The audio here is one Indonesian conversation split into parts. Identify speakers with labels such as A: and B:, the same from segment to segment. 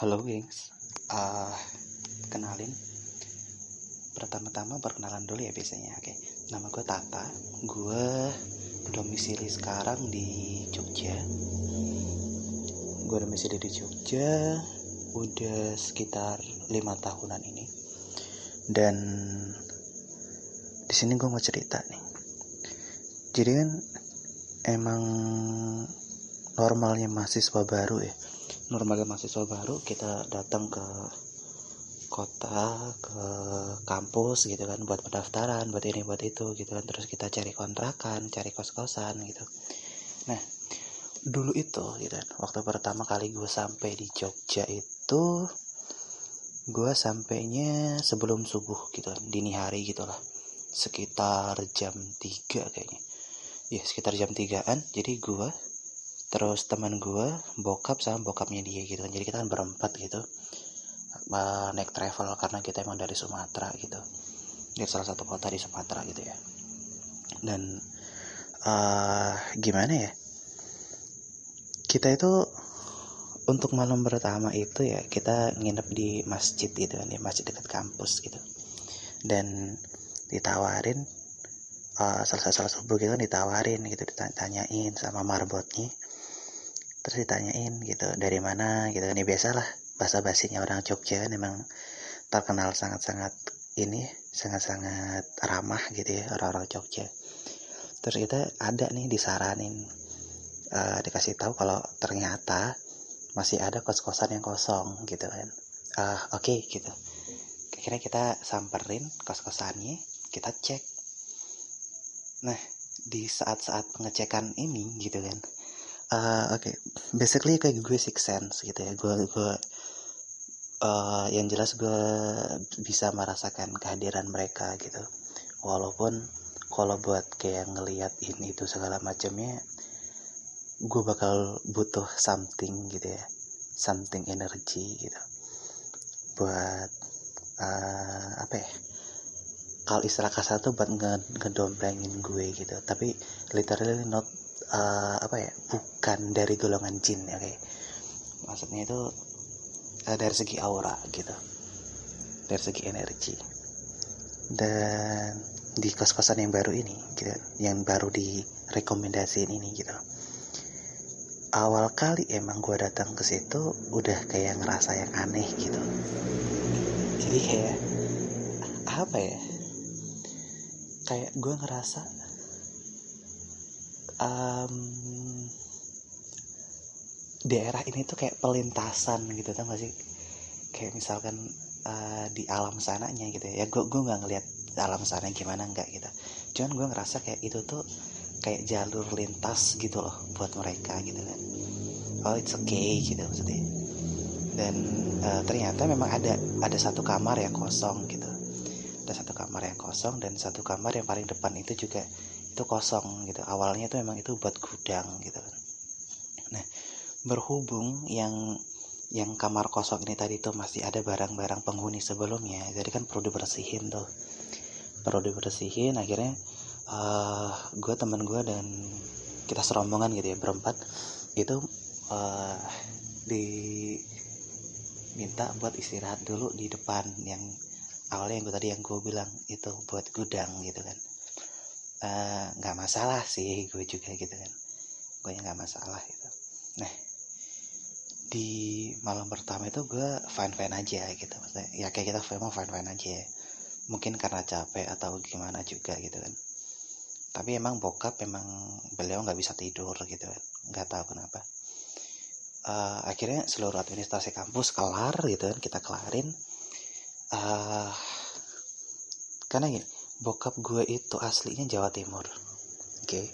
A: Halo gengs, uh, kenalin. Pertama-tama perkenalan dulu ya biasanya Oke, nama gue Tata. Gue domisili sekarang di Jogja. Gue domisili di Jogja Udah sekitar lima tahunan ini. Dan di sini gue mau cerita nih. Jadi kan emang normalnya mahasiswa baru ya normalnya mahasiswa baru kita datang ke kota ke kampus gitu kan buat pendaftaran buat ini buat itu gitu kan. Terus kita cari kontrakan cari kos kosan gitu. Nah dulu itu gitu kan waktu pertama kali gue sampai di Jogja itu gue sampainya sebelum subuh gitu kan dini hari gitulah sekitar jam 3 kayaknya. Ya sekitar jam 3an jadi gue terus teman gue bokap sama bokapnya dia gitu kan. Jadi kita kan berempat gitu. Naik travel karena kita emang dari Sumatera gitu. Dari salah satu kota di Sumatera gitu ya. Dan uh, gimana ya? Kita itu untuk malam pertama itu ya kita nginep di masjid gitu kan di masjid dekat kampus gitu. Dan ditawarin uh, salah salah subuh gitu kan ditawarin gitu ditanyain sama marbotnya terus ditanyain gitu dari mana? Gitu kan. Ya biasalah bahasa basinya orang Jogja kan emang terkenal sangat-sangat ini sangat-sangat ramah gitu ya orang-orang Jogja. Terus kita ada nih disaranin uh, dikasih tahu kalau ternyata masih ada kos-kosan yang kosong gitu kan. Uh, oke okay, gitu. Kira kita samperin kos-kosannya kita cek. Nah di saat-saat pengecekan ini gitu kan uh, oke. Okay. basically kayak gue six sense gitu ya. Gue gue uh, yang jelas gue bisa merasakan kehadiran mereka gitu. Walaupun kalau buat kayak ngelihat ini itu segala macamnya gue bakal butuh something gitu ya. Something energy gitu. Buat uh, apa ya? Kalau istilah kasar tuh buat ngedomplengin gue gitu. Tapi literally not uh, apa ya bukan dari golongan jin ya kayak maksudnya itu uh, dari segi aura gitu dari segi energi. Dan di kos-kosan yang baru ini gitu yang baru direkomendasiin ini gitu. Awal kali emang gue datang ke situ udah kayak ngerasa yang aneh gitu. Jadi kayak apa ya kayak gue ngerasa um, daerah ini tuh kayak pelintasan gitu tau gak sih? Kayak misalkan uh, di alam sananya gitu ya. Gue gue nggak ngeliat alam sana gimana nggak gitu. Cuman gue ngerasa kayak itu tuh kayak jalur lintas gitu loh buat mereka gitu kan. Oh it's okay gitu maksudnya. Dan uh, ternyata memang ada ada satu kamar yang kosong gitu. Ada satu kamar yang kosong dan satu kamar yang paling depan itu juga itu kosong gitu. Awalnya itu memang itu buat gudang gitu kan. Nah berhubung yang yang kamar kosong ini tadi tuh masih ada barang-barang penghuni sebelumnya jadi kan perlu dibersihin tuh. Perlu dibersihin akhirnya uh, gue teman gue dan kita serombongan gitu ya berempat itu uh, diminta buat istirahat dulu di depan yang awalnya yang gue tadi yang gue bilang itu buat gudang gitu kan. Eh, nggak uh, masalah sih gue juga gitu kan. Gue nggak masalah gitu. Nah di malam pertama itu gue fine fine aja gitu. Maksudnya ya kayak kita memang fine fine aja. Mungkin karena capek atau gimana juga gitu kan. Tapi emang bokap emang beliau nggak bisa tidur gitu kan. Nggak tahu kenapa. Uh, akhirnya seluruh administrasi kampus kelar gitu kan kita kelarin. Uh, karena gini bokap gue itu aslinya Jawa Timur. Oke? Okay.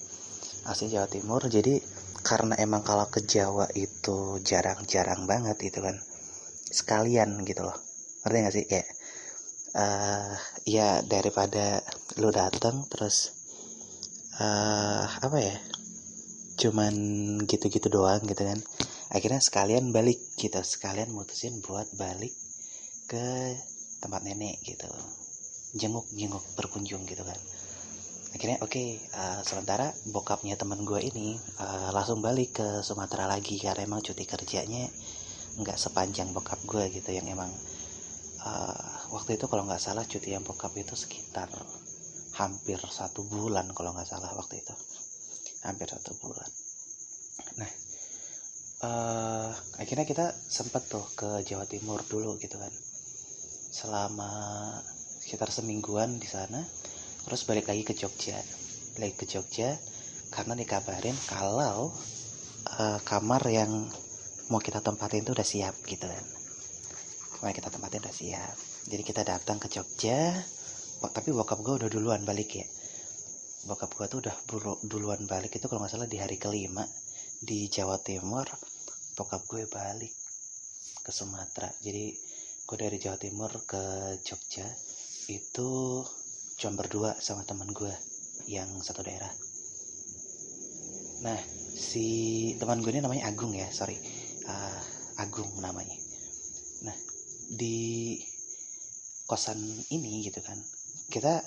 A: asli Jawa Timur jadi karena emang kalau ke Jawa itu jarang-jarang banget itu kan sekalian gitu loh. Ngerti gak sih? Kayak uh, ya daripada lu dateng terus uh, apa ya cuman gitu-gitu doang gitu kan akhirnya sekalian balik gitu sekalian mutusin buat balik ke tempat nenek gitu jenguk jenguk berkunjung gitu kan. Akhirnya oke okay, uh, sementara bokapnya temen gue ini uh, langsung balik ke Sumatera lagi karena emang cuti kerjanya nggak sepanjang bokap gue gitu yang emang uh, waktu itu kalau nggak salah cuti yang bokap itu sekitar hampir satu bulan kalau nggak salah waktu itu. Hampir satu bulan. Nah uh, akhirnya kita sempat tuh ke Jawa Timur dulu gitu kan. Selama sekitar semingguan di sana terus balik lagi ke Jogja. Balik ke Jogja karena dikabarin kalau uh, kamar yang mau kita tempatin itu udah siap gitu kan. Mau kita tempatin udah siap. Jadi kita datang ke Jogja tapi bokap gue udah duluan balik ya. Bokap gue tuh udah duluan balik itu kalau nggak salah di hari kelima di Jawa Timur bokap gue balik ke Sumatera. Jadi gue dari Jawa Timur ke Jogja itu cuma berdua sama teman gue yang satu daerah. Nah si teman gue ini namanya Agung ya sorry. Uh, Agung namanya. Nah di kosan ini gitu kan kita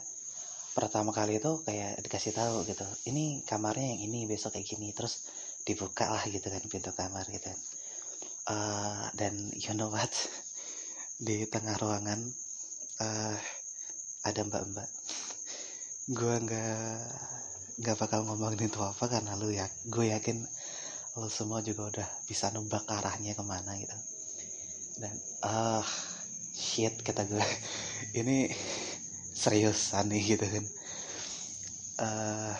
A: pertama kali itu kayak dikasih tahu gitu ini kamarnya yang ini besok kayak gini. Terus dibuka lah gitu kan pintu kamar gitu kan. Uh, dan you know what? Di tengah ruangan uh, ada mbak-mbak gue nggak nggak bakal ngomongin itu apa karena lu ya gue yakin lu semua juga udah bisa nebak arahnya ke mana gitu. Dan ah uh, shit kata gue ini seriusan nih gitu kan. Uh,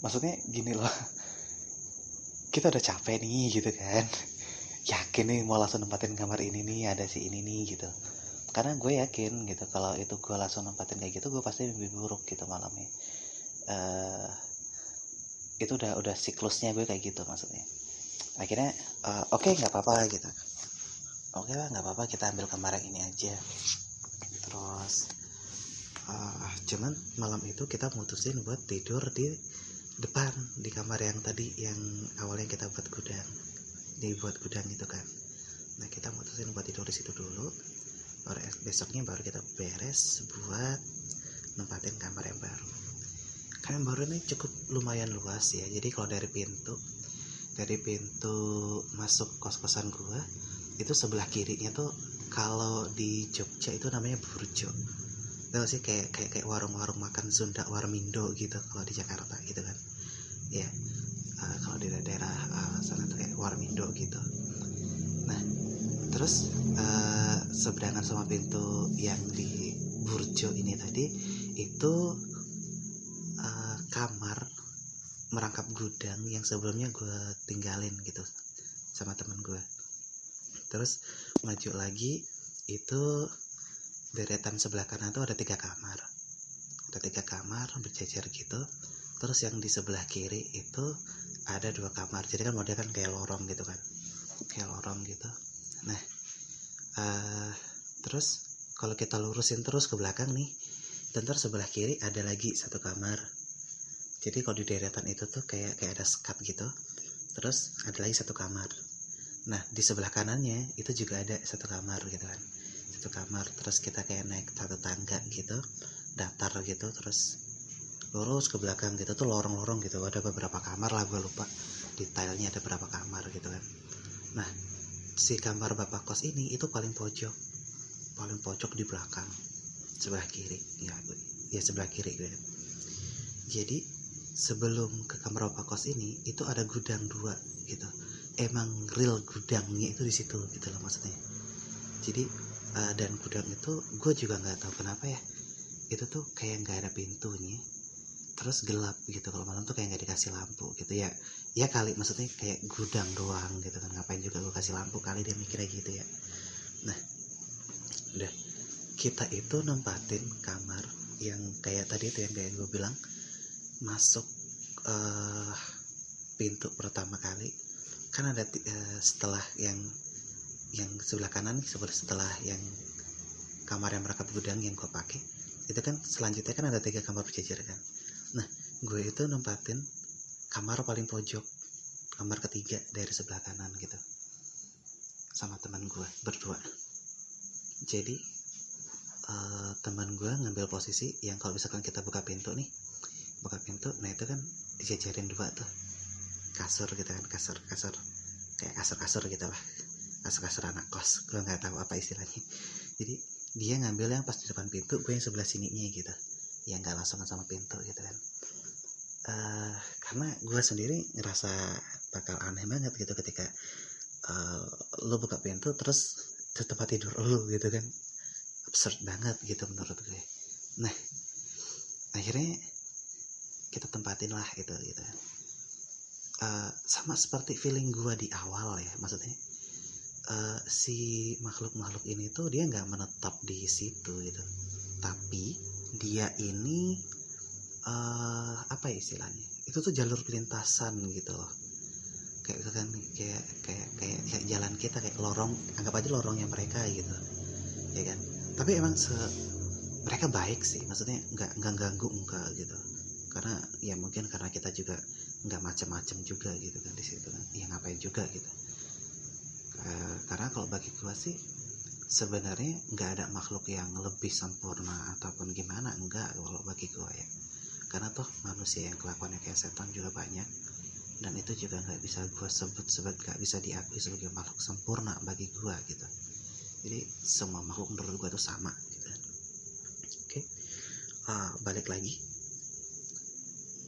A: maksudnya gini loh kita udah capek nih gitu kan. Yakin nih mau langsung nempatin kamar ini nih ada si ini nih gitu karena gue yakin gitu kalau itu gue langsung nempatin kayak gitu gue pasti lebih buruk gitu malamnya. Uh, itu udah udah siklusnya gue kayak gitu maksudnya. Akhirnya uh, oke okay, nggak apa-apa gitu. Oke okay nggak apa-apa kita ambil kamar ini aja. Terus uh, cuman malam itu kita mutusin buat tidur di depan di kamar yang tadi yang awalnya kita buat gudang. Dibuat gudang itu kan. Nah kita mutusin buat tidur di situ dulu baru besoknya baru kita beres buat nempatin kamar yang baru. Kan baru ini cukup lumayan luas ya. Jadi kalau dari pintu dari pintu masuk kos-kosan gua itu sebelah kirinya tuh kalau di Jogja itu namanya burjo. Tau sih kayak kayak kayak warung-warung makan Sunda warmindo gitu kalau di Jakarta gitu kan. Ya uh, kalau di daerah uh, sana tuh kayak warmindo gitu. Nah terus uh, seberangan sama pintu yang di burjo ini tadi itu kamar merangkap gudang yang sebelumnya gue tinggalin gitu sama temen gue terus maju lagi itu deretan sebelah kanan tuh ada tiga kamar. Ada tiga kamar berjejer gitu. Terus yang di sebelah kiri itu ada dua kamar. Jadi kan model kan kayak lorong gitu kan. Kayak lorong gitu nah uh, terus kalau kita lurusin terus ke belakang nih terus sebelah kiri ada lagi satu kamar. Jadi kalau di deretan itu tuh kayak kayak ada sekat gitu. Terus ada lagi satu kamar. Nah di sebelah kanannya itu juga ada satu kamar gitu kan. Satu kamar terus kita kayak naik satu tangga gitu datar gitu terus lurus ke belakang gitu. Tuh lorong-lorong gitu. Ada beberapa kamar lah gue lupa detailnya ada berapa kamar gitu kan. Nah si kamar bapak kos ini itu paling pojok. Paling pojok di belakang. Sebelah kiri. Ya ya sebelah kiri gitu jadi sebelum ke kamar bapak kos ini itu ada gudang dua gitu. Emang real gudangnya itu di situ gitu loh maksudnya. Jadi uh, dan gudang itu gue juga nggak tahu kenapa ya. Itu tuh kayak nggak ada pintunya terus gelap gitu. Kalau malam tuh kayak nggak dikasih lampu gitu ya. Ya kali maksudnya kayak gudang doang gitu kan. Ngapain juga gue kasih lampu kali dia mikirnya gitu ya. Nah udah. Kita itu nempatin kamar yang kayak tadi itu yang kayak gue bilang masuk uh, pintu pertama kali. Kan ada uh, setelah yang yang sebelah kanan sebelah setelah yang kamar yang merangkap gudang yang gue pakai itu kan selanjutnya kan ada tiga kamar berjejer kan nah gue itu nempatin kamar paling pojok kamar ketiga dari sebelah kanan gitu sama teman gue berdua. Jadi uh, teman gue ngambil posisi yang kalau misalkan kita buka pintu nih buka pintu nah itu kan dijajarin dua tuh. Kasur gitu kan kasur kasur kayak kasur-kasur gitu lah kasur-kasur anak kos gue nggak tahu apa istilahnya. Jadi dia ngambil yang pas di depan pintu gue yang sebelah sininya gitu yang nggak langsung sama pintu gitu kan. Uh, karena gue sendiri ngerasa bakal aneh banget gitu ketika uh, lo buka pintu terus di tempat tidur lo gitu kan. Absurd banget gitu menurut gue. Nah akhirnya kita tempatin lah gitu gitu. Uh, sama seperti feeling gue di awal ya maksudnya uh, si makhluk-makhluk ini tuh dia nggak menetap di situ gitu. Tapi dia ini uh, apa ya istilahnya? Itu tuh jalur pelintasan gitu loh. Kayak kan kayak kayak kayak kayak jalan kita kayak lorong anggap aja lorongnya mereka gitu ya kan? Tapi emang se mereka baik sih maksudnya nggak nggak ganggu enggak gitu. Karena ya mungkin karena kita juga nggak macam-macam juga gitu kan di situ kan. Ya ngapain juga gitu. E, karena kalau bagi gua sih sebenarnya nggak ada makhluk yang lebih sempurna ataupun gimana? Enggak kalau bagi gua ya. Karena toh manusia yang kelakuannya kayak setan juga banyak. Dan itu juga nggak bisa gua sebut sebut nggak bisa diakui sebagai makhluk sempurna bagi gua gitu. Jadi semua makhluk menurut gua tuh sama gitu. Oke. Okay. uh, balik lagi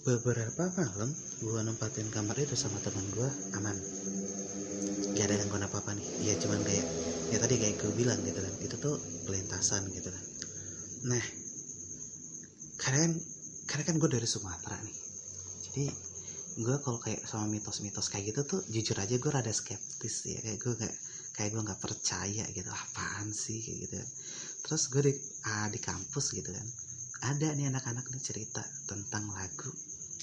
A: beberapa malam gue nempatin kamar itu sama teman gue aman. Gak ada gangguan apa apa nih. Ya cuman kayak ya tadi kayak gue bilang gitu kan. Itu tuh pelintasan gitu kan. Nah karena kan karena kan gue dari Sumatera nih. Jadi gue kalau kayak sama mitos-mitos kayak gitu tuh jujur aja gue rada skeptis ya. Kayak gue kayak kayak gue nggak percaya gitu. Apaan sih kayak gitu kan. terus gue di ah, di kampus gitu kan. Ada nih anak-anak nih cerita tentang lagu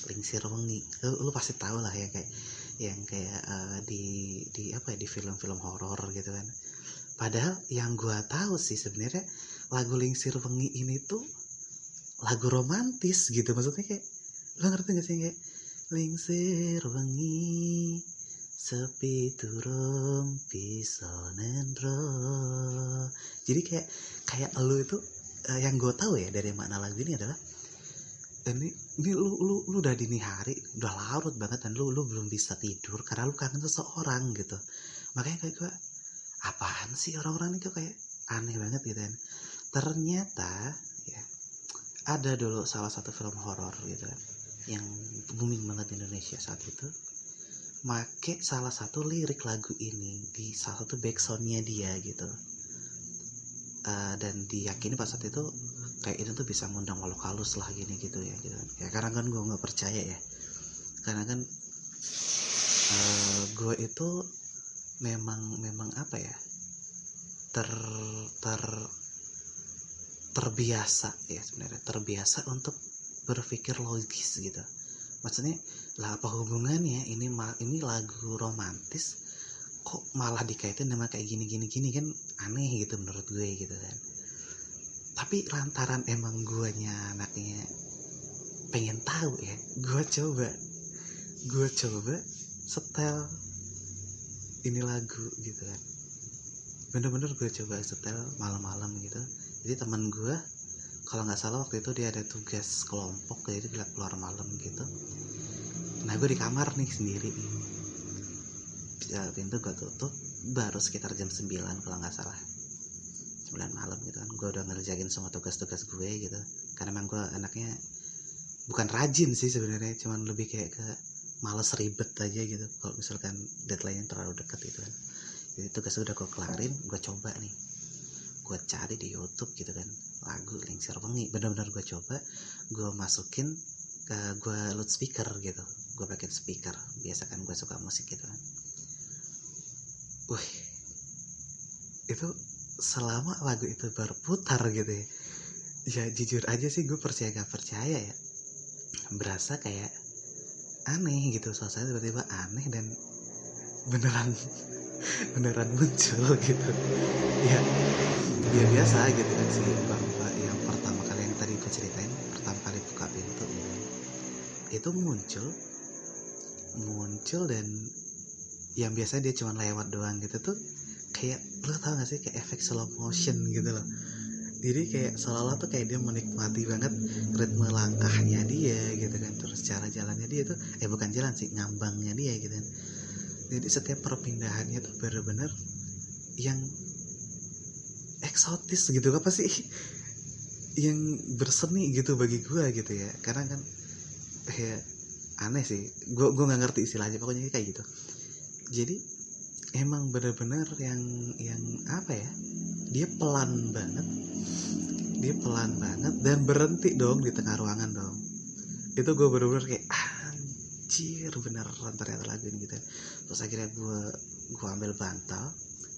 A: Lingsir Wengi. Lu, lu pasti tahu lah ya kayak yang kayak uh, di di apa ya di film-film horor gitu kan. Padahal yang gua tahu sih sebenarnya lagu Lingsir Wengi ini tuh lagu romantis gitu. Maksudnya kayak lu ngerti gak sih kayak Lingsir Wengi sepi turung pisonendro jadi kayak kayak lu itu uh, yang gue tahu ya dari makna lagu ini adalah ini ini lu lu lu udah dini hari udah larut banget dan lu lu belum bisa tidur karena lu kangen seseorang gitu. Makanya kayak gue apaan sih orang-orang itu kayak aneh banget gitu kan? Ternyata ya ada dulu salah satu film horor gitu kan yang booming banget di Indonesia saat itu. Make salah satu lirik lagu ini di salah satu backsoundnya dia gitu uh, dan diyakini pas saat itu kayak ini tuh bisa ngundang makhluk halus lah gini gitu ya gitu kan. Ya karena kan gue nggak percaya ya. Karena kan uh, gue itu memang memang apa ya ter ter terbiasa ya sebenarnya. Terbiasa untuk berpikir logis gitu. Maksudnya lah apa hubungannya ini ini lagu romantis kok malah dikaitin sama kayak gini gini gini kan aneh gitu menurut gue gitu kan. Tapi lantaran emang guanya anaknya pengen tahu ya gue coba gue coba setel ini lagu gitu kan. Bener-bener gue coba setel malam-malam gitu. Jadi teman gue kalau nggak salah waktu itu dia ada tugas kelompok jadi dia keluar malam gitu. Nah gue di kamar nih sendiri pintu gue tutup baru sekitar jam 9 kalau nggak salah. 9 malam gitu kan. Gue udah ngerjain semua tugas-tugas gue gitu. Karena emang gue anaknya bukan rajin sih sebenarnya cuman lebih kayak ke males ribet aja gitu. Kalau misalkan deadline yang terlalu dekat gitu kan. Jadi tugas udah gue kelarin gue coba nih. Gue cari di YouTube gitu kan. Lagu Lingsir Wengi bener-bener gue coba gue masukin ke gue loudspeaker gitu. Gue pakai speaker. Biasa kan gue suka musik gitu kan wih itu selama lagu itu berputar gitu ya. Ya jujur aja sih gue percaya gak percaya ya. Berasa kayak aneh gitu suasana tiba-tiba aneh dan beneran beneran muncul gitu. Ya ya biasa gitu kan sih bapak yang pertama kali yang tadi gue ceritain pertama kali buka pintu itu muncul muncul dan yang biasa dia cuma lewat doang gitu tuh kayak lo tau gak sih kayak efek slow motion gitu loh. Jadi kayak seolah-olah tuh kayak dia menikmati banget ritme langkahnya dia gitu kan terus cara jalannya dia tuh eh bukan jalan sih ngambangnya dia gitu kan. Jadi setiap perpindahannya tuh bener-bener yang eksotis gitu apa sih? Yang berseni gitu bagi gue gitu ya. Karena kan ya aneh sih gue gue nggak ngerti istilahnya pokoknya kayak gitu jadi emang bener-bener yang yang apa ya dia pelan banget. Dia pelan banget dan berhenti dong di tengah ruangan dong. Itu gue bener-bener kayak anjir beneran ternyata lagu ini gitu terus akhirnya gue gue ambil bantal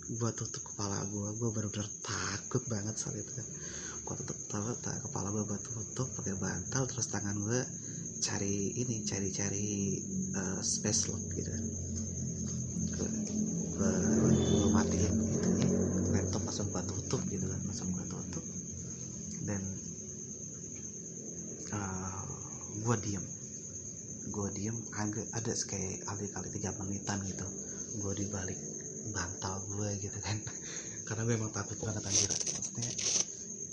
A: gue tutup kepala gue gue bener-bener takut banget saat itu gue tutup kepala, kepala gue gue tutup pakai bantal terus tangan gue cari ini cari-cari uh, space lock gitu kan gue, matiin itu ya. Laptop langsung gue tutup gitu kan langsung gue tutup. Dan uh, gue diem. Gue diem agak ada kayak kali-kali tiga menitan gitu. Gue di balik bantal gue gitu kan. Karena gue emang takut banget anjir. Maksudnya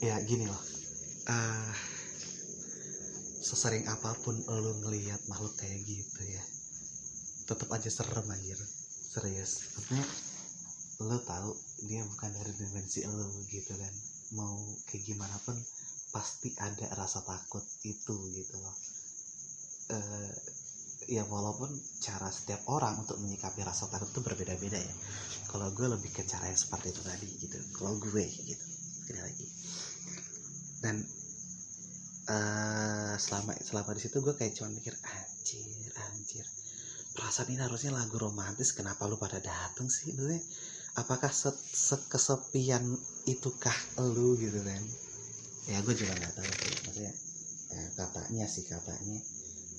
A: ya gini loh. Uh, sesering apa pun lo ngelihat makhluk kayak gitu ya tetap aja serem anjir serius. Maksudnya lo tahu dia bukan dari dimensi lo gitu kan. Mau kayak gimana pun pasti ada rasa takut itu gitu loh. E, ya walaupun cara setiap orang untuk menyikapi rasa takut itu berbeda-beda ya. Kalau gue lebih ke cara yang seperti itu tadi gitu. Kalau gue gitu sekali lagi. Dan uh, selama selama di situ gue kayak cuma mikir anjir anjir perasaan ini harusnya lagu romantis kenapa lu pada dateng sih? Maksudnya apakah se sekesepian itukah lu gitu kan? Ya gue juga nggak tahu sih. Maksudnya eh, katanya sih katanya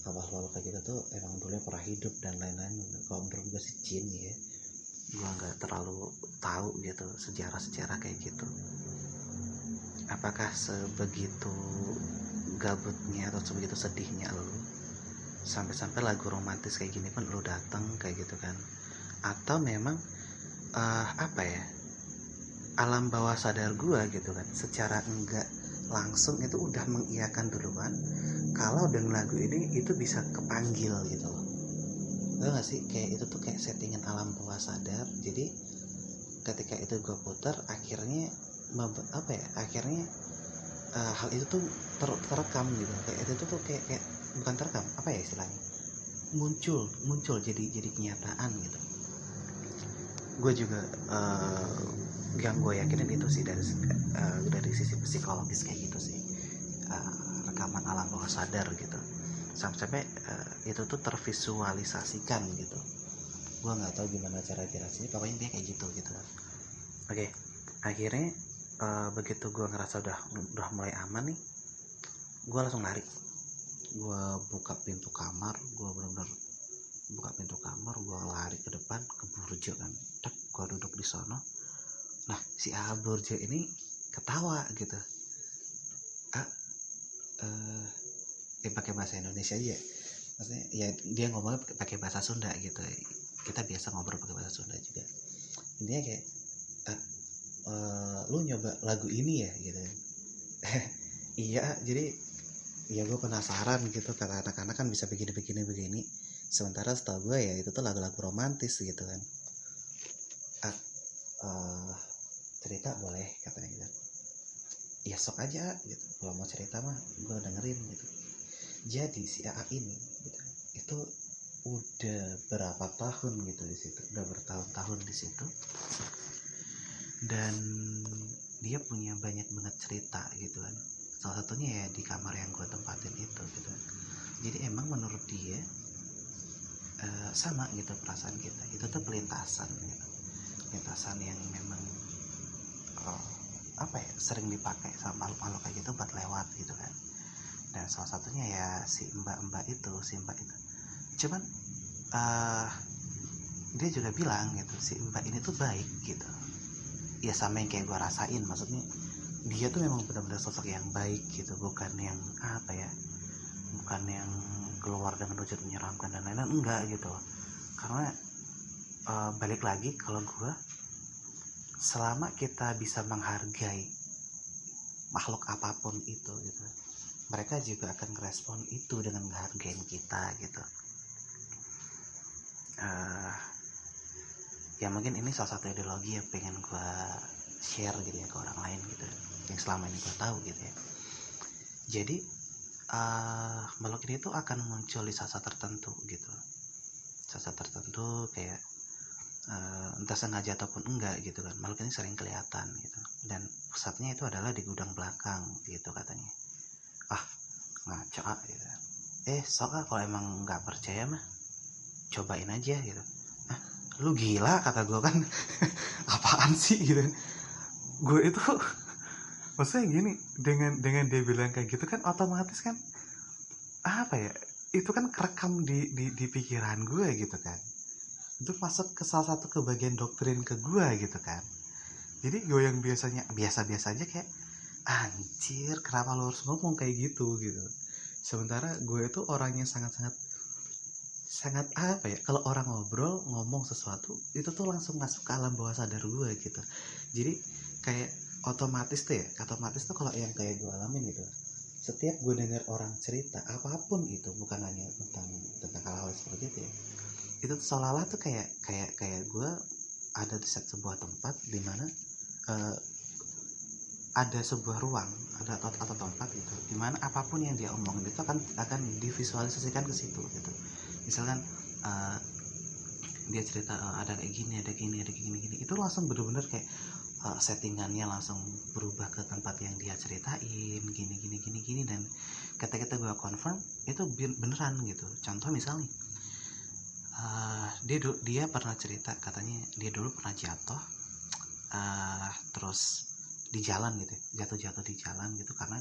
A: apa lalu kayak gitu tuh emang dulu pernah hidup dan lain-lain. Kalau menurut gue sih jin ya. Gue nggak terlalu tahu gitu sejarah-sejarah kayak gitu. Apakah sebegitu gabutnya atau sebegitu sedihnya lo sampai-sampai lagu romantis kayak gini pun lo datang kayak gitu kan. Atau memang uh, apa ya alam bawah sadar gue gitu kan secara enggak langsung itu udah mengiyakan duluan kalau dengan lagu ini itu bisa kepanggil gitu loh. Tahu gak sih? Kayak itu tuh kayak settingan alam bawah sadar. Jadi ketika itu gue putar akhirnya apa ya akhirnya uh, hal itu tuh ter terekam gitu. Kayak itu tuh kayak, kayak bukan terekam apa ya istilahnya? Muncul muncul jadi jadi kenyataan gitu. Gue juga uh, yang gue yakinin itu sih dari uh, dari sisi psikologis kayak gitu sih. Uh, rekaman alam bawah sadar gitu. Sampai-sampai uh, itu tuh tervisualisasikan gitu. Gue nggak tahu gimana cara jelasinnya pokoknya dia kayak gitu gitu oke okay. akhirnya uh, begitu gue ngerasa udah udah mulai aman nih gue langsung lari. Gue buka pintu kamar gue benar-benar buka pintu kamar gue lari ke depan ke burjo kan. Tak gue duduk di sono. Nah si A burjo ini ketawa gitu. Ah uh, eh pakai bahasa Indonesia aja. Maksudnya ya dia ngomongnya pakai bahasa Sunda gitu. Kita biasa ngobrol pakai bahasa Sunda juga. Intinya kayak uh, lu nyoba lagu ini ya gitu. Iya jadi ya gue penasaran gitu kata anak-anak kan bisa begini begini. Begini sementara setahu gue ya itu tuh lagu-lagu romantis gitu kan. Ah, uh, cerita boleh katanya gitu. Ya sok aja gitu. Kalau mau cerita mah gue dengerin gitu. Jadi si AA ini gitu itu udah berapa tahun gitu di situ udah bertahun-tahun di situ dan dia punya banyak banget cerita gitu kan. Salah satunya ya di kamar yang gue tempatin itu gitu. Jadi emang menurut dia uh, sama gitu perasaan kita. Itu tuh pelintasan gitu. Pelintasan yang memang uh, apa ya sering dipakai sama makhluk-makhluk kayak gitu buat lewat gitu kan. Dan salah satunya ya si mbak-mbak itu si mbak itu. Cuman uh, dia juga bilang gitu si mbak ini tuh baik gitu ya sama yang kayak gue rasain. Maksudnya dia tuh memang benar-benar sosok yang baik gitu bukan yang apa ya bukan yang keluar dengan wujud menyeramkan dan lain-lain enggak gitu. Karena uh, balik lagi kalau gue selama kita bisa menghargai makhluk apa pun itu gitu mereka juga akan merespon itu dengan menghargai kita gitu. Uh, ya mungkin ini salah satu ideologi yang pengen gue share gitu ya ke orang lain gitu. Yang selama ini gue tahu gitu ya. Jadi uh, makhluk ini tuh akan muncul di saat-saat tertentu gitu. Saat-saat tertentu kayak uh, entah sengaja ataupun enggak gitu kan. Makhluk ini sering kelihatan gitu. Dan pusatnya itu adalah di gudang belakang gitu katanya. Ah ngaco ah gitu. Eh sok ah kalau emang nggak percaya mah cobain aja gitu lu gila kata gue kan. Apaan sih? Gitu gue itu maksudnya gini dengan dengan dia bilang kayak gitu kan otomatis kan apa ya itu kan kerekam di di, di pikiran gue gitu kan. Itu masuk ke salah satu kebagian doktrin ke gue gitu kan. Jadi gue yang biasanya biasa-biasa aja kayak anjir kenapa lo harus ngomong kayak gitu? Gitu. Sementara gue itu orangnya sangat-sangat sangat apa ya kalau orang ngobrol ngomong sesuatu itu tuh langsung masuk ke alam bawah sadar gue gitu. Jadi kayak otomatis tuh ya otomatis tuh kalau yang kayak gue alamin gitu setiap gue dengar orang cerita apa pun itu bukan hanya tentang tentang hal-hal seperti itu ya itu seolah-olah tuh kayak kayak kayak gue ada di sebuah tempat di mana uh, ada sebuah ruang ada atau, atau tempat gitu di mana apa pun yang dia omongin itu akan akan divisualisasikan ke situ gitu. Misalkan uh, dia cerita uh, ada kayak gini ada gini ada gini gini itu langsung bener-bener kayak uh, settingannya langsung berubah ke tempat yang dia ceritain gini gini gini gini dan ketika kita gue confirm itu beneran gitu. Contoh misalnya uh, dia dia pernah cerita katanya dia dulu pernah jatuh uh, terus di jalan gitu jatuh-jatuh di jalan gitu karena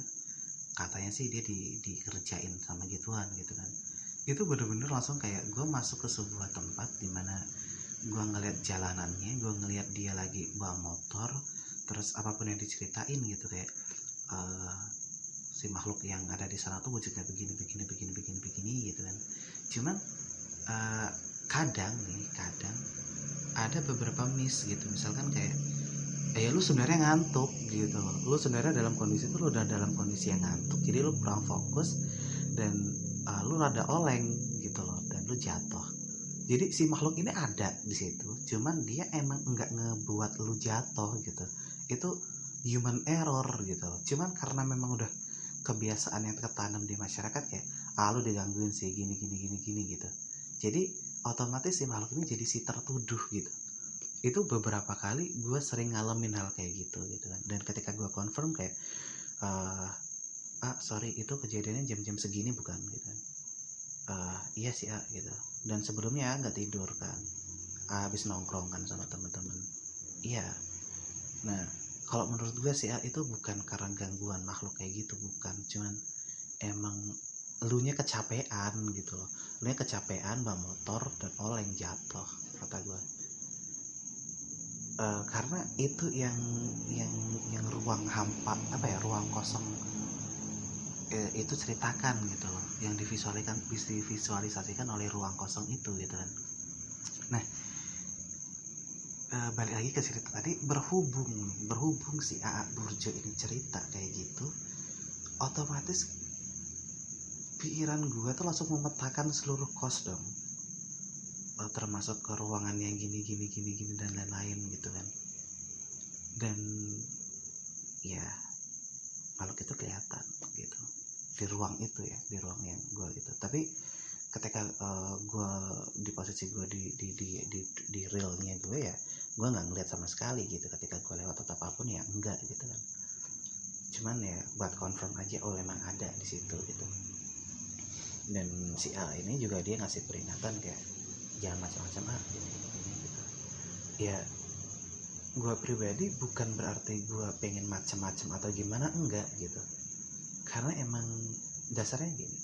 A: katanya sih dia di dikerjain sama gituan gitu kan. Itu bener-bener langsung kayak gue masuk ke sebuah tempat di mana gue ngeliat jalanannya gue ngeliat dia lagi bawa motor terus apa pun yang diceritain gitu kayak uh, si makhluk yang ada di sana tuh wujudnya begini begini begini begini begini gitu kan. Cuman uh, kadang nih kadang ada beberapa miss gitu. Misalkan kayak eh lu sebenarnya ngantuk gitu. Loh lu sebenarnya dalam kondisi itu lu udah dalam kondisi yang ngantuk. Jadi lu kurang fokus dan uh, lu rada oleng gitu loh dan lu jatuh. Jadi si makhluk ini ada di situ cuman dia emang nggak ngebuat lu jatuh gitu. Itu human error gitu cuman karena memang udah kebiasaan yang tertanam di masyarakat kayak ah lu digangguin sih gini gini gini gini gitu. Jadi otomatis si makhluk ini jadi si tertuduh gitu itu beberapa kali gue sering ngalamin hal kayak gitu gitu kan. Dan ketika gue confirm kayak uh, ah sorry itu kejadiannya jam-jam segini bukan? Gitu kan. Uh, iya sih ah gitu. Dan sebelumnya nggak tidur kan. Habis nongkrong kan sama temen-temen. Iya. Nah kalau menurut gue sih ah itu bukan karena gangguan makhluk kayak gitu bukan. Cuman emang lu nya kecapean gitu loh. Lu nya kecapean bawa motor dan oleng jatuh kata gue uh, karena itu yang yang yang ruang hampa apa ya ruang kosong. Eh, itu ceritakan gitu loh yang divisualisasikan divisualisasikan oleh ruang kosong itu gitu kan. Nah eh, balik lagi ke cerita tadi berhubung berhubung si AA Burjo ini cerita kayak gitu otomatis pikiran gue tuh langsung memetakan seluruh kos dong termasuk ke ruangan yang gini gini gini gini dan lain-lain gitu kan. Dan ya makhluk itu kelihatan gitu. Di ruang itu ya di ruang yang gue gitu. Tapi ketika uh, eh, gue di posisi gue di di di di, di realnya gue ya gue nggak ngeliat sama sekali gitu. Ketika gue lewat atau apa pun ya enggak gitu kan. Cuman ya buat confirm aja oh emang ada di situ gitu. Dan si A ini juga dia ngasih peringatan kayak jangan macam-macam ah gini, gini, gini gitu. Ya gue pribadi bukan berarti gue pengen macam-macam atau gimana enggak gitu. Karena emang dasarnya gini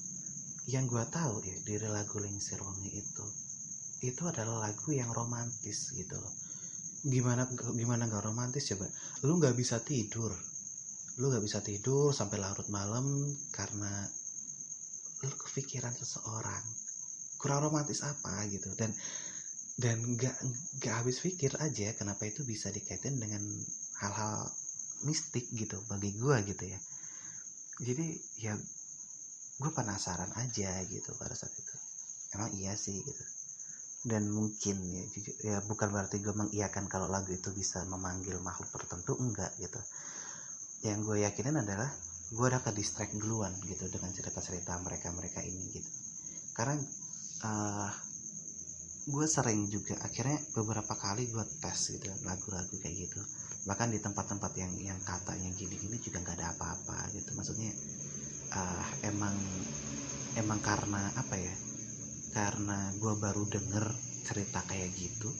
A: yang gue tahu ya dari lagu Lingsir Wangi itu itu adalah lagu yang romantis gitu loh. Gimana gimana gak romantis coba? Lu nggak bisa tidur. Lu nggak bisa tidur sampai larut malam karena lu kepikiran seseorang kurang romantis apa gitu. Dan dan nggak nggak habis pikir aja kenapa itu bisa dikaitin dengan hal-hal mistik gitu bagi gue gitu ya. Jadi ya gue penasaran aja gitu pada saat itu. Emang iya sih gitu. Dan mungkin ya ya bukan berarti gue mengiyakan kalau lagu itu bisa memanggil makhluk tertentu enggak gitu. Yang gue yakinin adalah gue udah ke distract duluan gitu dengan cerita-cerita mereka-mereka ini gitu. Karena uh, gue sering juga akhirnya beberapa kali gue tes gitu lagu-lagu kayak gitu. Bahkan di tempat-tempat yang yang katanya gini-gini juga nggak ada apa-apa gitu. Maksudnya uh, emang emang karena apa ya? Karena gue baru denger cerita kayak gitu.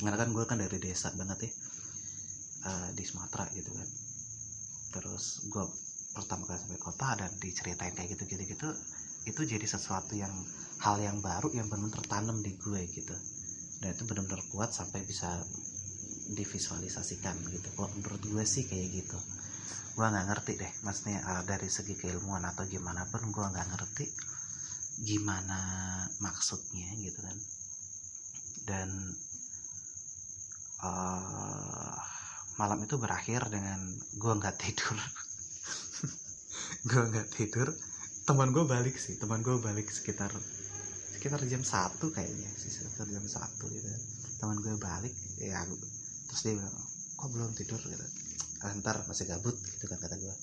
A: Karena kan gue kan dari desa banget ya uh, di Sumatera gitu kan. Terus gue pertama kali sampai kota dan diceritain kayak gitu gitu gitu itu jadi sesuatu yang hal yang baru yang benar tertanam di gue gitu. Dan itu benar-benar kuat sampai bisa divisualisasikan gitu. Kalau menurut gue sih kayak gitu. Gue nggak ngerti deh maksudnya uh, dari segi keilmuan atau gimana pun gue nggak ngerti gimana maksudnya gitu kan. Dan uh, malam itu berakhir dengan gue nggak tidur. Gue nggak tidur teman gue balik sih teman gue balik sekitar sekitar jam satu kayaknya sih sekitar jam satu gitu. Teman gue balik ya terus dia bilang kok belum tidur? Gitu. Ah, ntar masih gabut gitu kan kata gue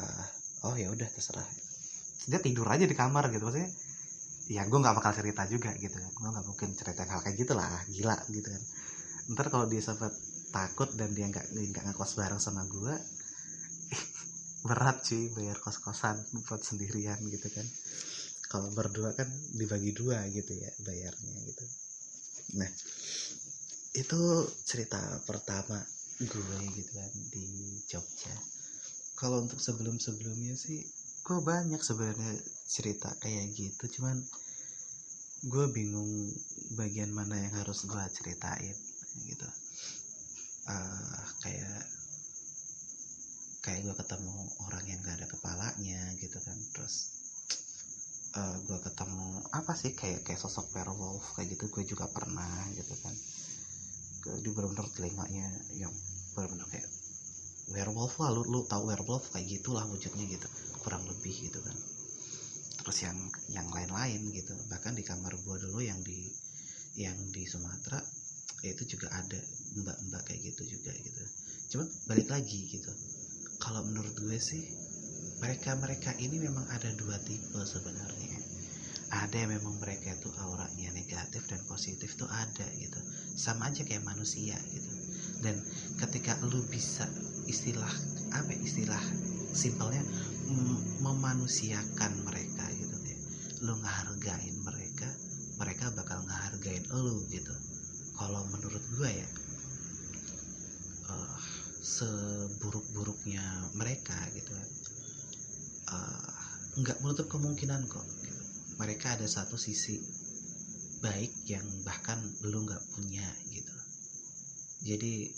A: uh, oh ya udah terserah. Dia tidur aja di kamar gitu maksudnya ya gue nggak bakal cerita juga gitu kan. Gue nggak mungkin cerita hal kayak gitu lah gila gitu kan. Ntar kalau dia sempat takut dan dia nggak nggak ngekos bareng sama gue berat sih bayar kos kosan buat sendirian gitu kan. Kalau berdua kan dibagi dua gitu ya bayarnya gitu. Nah itu cerita pertama gue gitu kan di Jogja. Kalau untuk sebelum sebelumnya sih gue banyak sebenarnya cerita kayak gitu. Cuman gue bingung bagian mana yang harus gue ceritain gitu. Uh, kayak kayak gue ketemu orang yang gak ada kepalanya gitu kan. Terus uh, eh, gue ketemu apa sih kayak kayak sosok werewolf kayak gitu gue juga pernah gitu kan. Di benar-benar telinganya yang benar-benar kayak werewolf lah lu, lu tahu werewolf kayak gitulah wujudnya gitu kurang lebih gitu kan. Terus yang yang lain-lain gitu bahkan di kamar gue dulu yang di yang di Sumatera ya itu juga ada mbak-mbak kayak gitu juga gitu. Cuma balik lagi gitu kalau menurut gue sih mereka-mereka ini memang ada dua tipe sebenarnya. Ada yang memang mereka itu auranya negatif dan positif tuh ada gitu. Sama aja kayak manusia gitu. Dan ketika lu bisa istilah apa ya, istilah simpelnya memanusiakan mereka gitu ya lu ngehargain mereka mereka bakal ngehargain lu gitu. Kalau menurut gue ya uh, seburuk-buruknya mereka gitu kan uh, nggak menutup kemungkinan kok gitu. mereka ada satu sisi baik yang bahkan lu nggak punya gitu jadi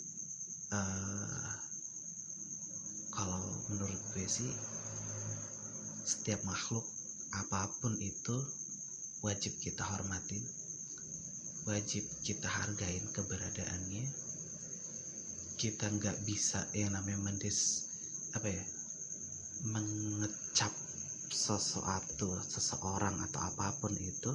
A: uh, kalau menurut gue sih setiap makhluk apa pun itu wajib kita hormatin wajib kita hargain keberadaannya kita nggak bisa yang namanya mendis apa ya mengecap sesuatu seseorang atau apa pun itu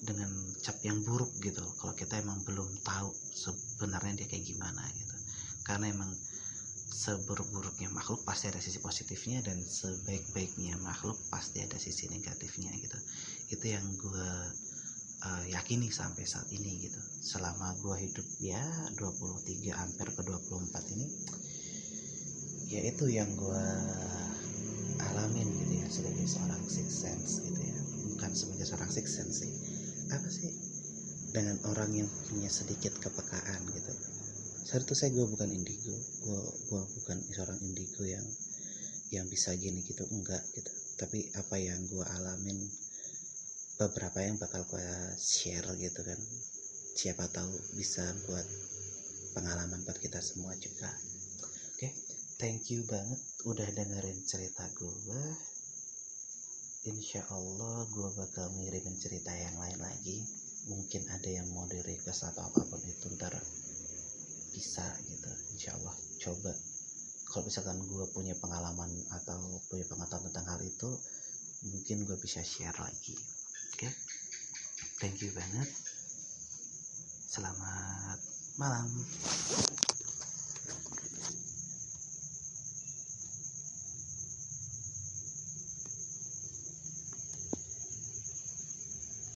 A: dengan cap yang buruk gitu. Kalau kita emang belum tahu sebenarnya dia kayak gimana gitu. Karena emang seburuk-buruknya makhluk pasti ada sisi positifnya dan sebaik-baiknya makhluk pasti ada sisi negatifnya gitu. Itu yang gue uh, yakini sampai saat ini gitu. Selama gue hidup ya 23 hampir ke 24 ini ya itu yang gue alamin gitu ya sebagai seorang six sense gitu ya. Bukan sebagai seorang six sense sih. Apa sih? Dengan orang yang punya sedikit kepekaan gitu. Saat itu saya gue bukan indigo gue gue bukan seorang indigo yang yang bisa gini gitu enggak gitu. Tapi apa yang gue alamin beberapa yang bakal gue share gitu kan. Siapa tahu bisa buat pengalaman buat kita semua juga. Oke okay, thank you banget udah dengerin cerita gue insya Allah gue bakal ngirimin cerita yang lain lagi. Mungkin ada yang mau di request atau apa pun itu ntar bisa gitu. Insya Allah coba. Kalau misalkan gue punya pengalaman atau punya pengetahuan tentang hal itu mungkin gue bisa share lagi thank you banget. Selamat malam